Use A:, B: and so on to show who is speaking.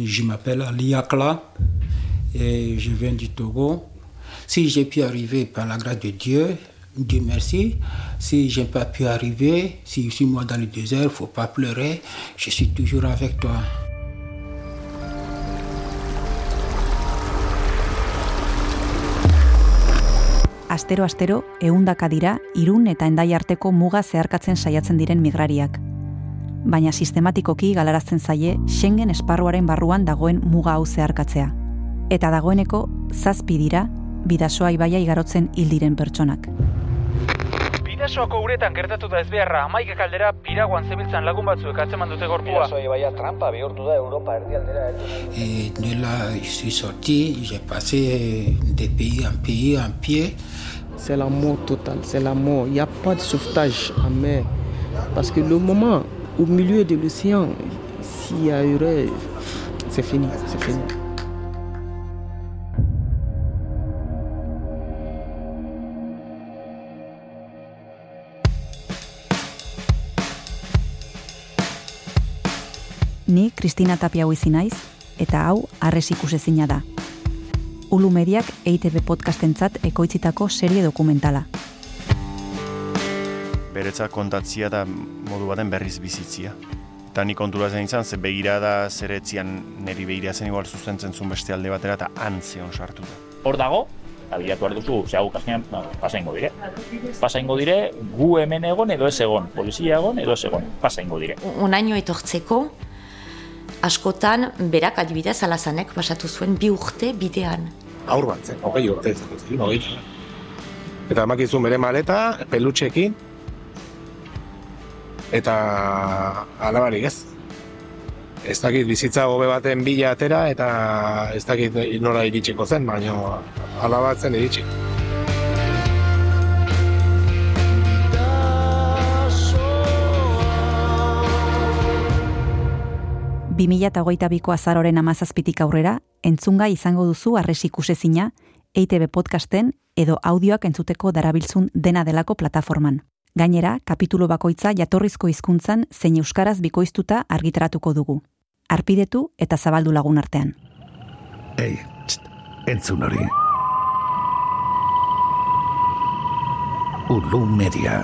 A: Je m'appelle Ali Akla et je viens du Togo. Si j'ai pu arriver par la grâce de Dieu, Dieu merci. Si je n'ai pas pu arriver, si je suis moi dans le désert, il ne faut pas pleurer. Je suis toujours avec toi.
B: Astero astero ehundaka dira Irun eta Endai arteko muga zeharkatzen saiatzen diren migrariak. Baina sistematikoki galarazten zaie Schengen esparruaren barruan dagoen muga hau zeharkatzea. Eta dagoeneko zazpi dira bidasoa ibaia igarotzen hil diren pertsonak.
C: Bidasoako uretan gertatu da ez beharra amaika kaldera piraguan zebiltzan lagun batzuek atzeman dute gorpua.
D: Bidasoa ibaia trampa bihurtu da Europa erdialdera.
A: De là, je suis sorti, j'ai passé de pays en pays en pied.
E: c'est la mort totale, c'est la mort. Il n'y a pas de sauvetage en mer. Parce que le moment, au milieu de l'océan, s'il y a eu c'est fini, c'est fini.
B: Ni Kristina Tapia huizi naiz, eta hau arrez ikusezina da. Ulu Mediak EITB podcastentzat ekoitzitako serie dokumentala.
F: Beretzat kontatzia da modu baten berriz bizitzia. Eta ni kontura zen izan, ze begirada zeretzian neri begira zen igual zuzentzen zuen beste alde batera eta antzeon sartu da.
G: Hor dago, abilatu behar duzu, ze hau kasnean, no, pasa ingo dire. Pasa ingo dire, gu hemen egon edo ez egon, polizia egon edo ez egon, pasa ingo dire.
H: Unaino etortzeko, askotan berak adibidez alazanek pasatu zuen bi urte bidean.
I: Aur bat zen, hogei urte zen, hogei. Eta emakizun bere maleta, pelutxekin, eta alabarik ez. Ez dakit bizitza gobe baten bila atera eta ez dakit nora iritsiko zen, baina alabatzen iritsi.
B: Bi mila eta biko azaroren amazazpitik aurrera, entzunga izango duzu arresi ikusezina, EITB podcasten edo audioak entzuteko darabiltzun dena delako plataforman. Gainera, kapitulo bakoitza jatorrizko hizkuntzan zein euskaraz bikoiztuta argitaratuko dugu. Arpidetu eta zabaldu lagun artean.
J: Ei, txt, entzun hori. Ulu Media.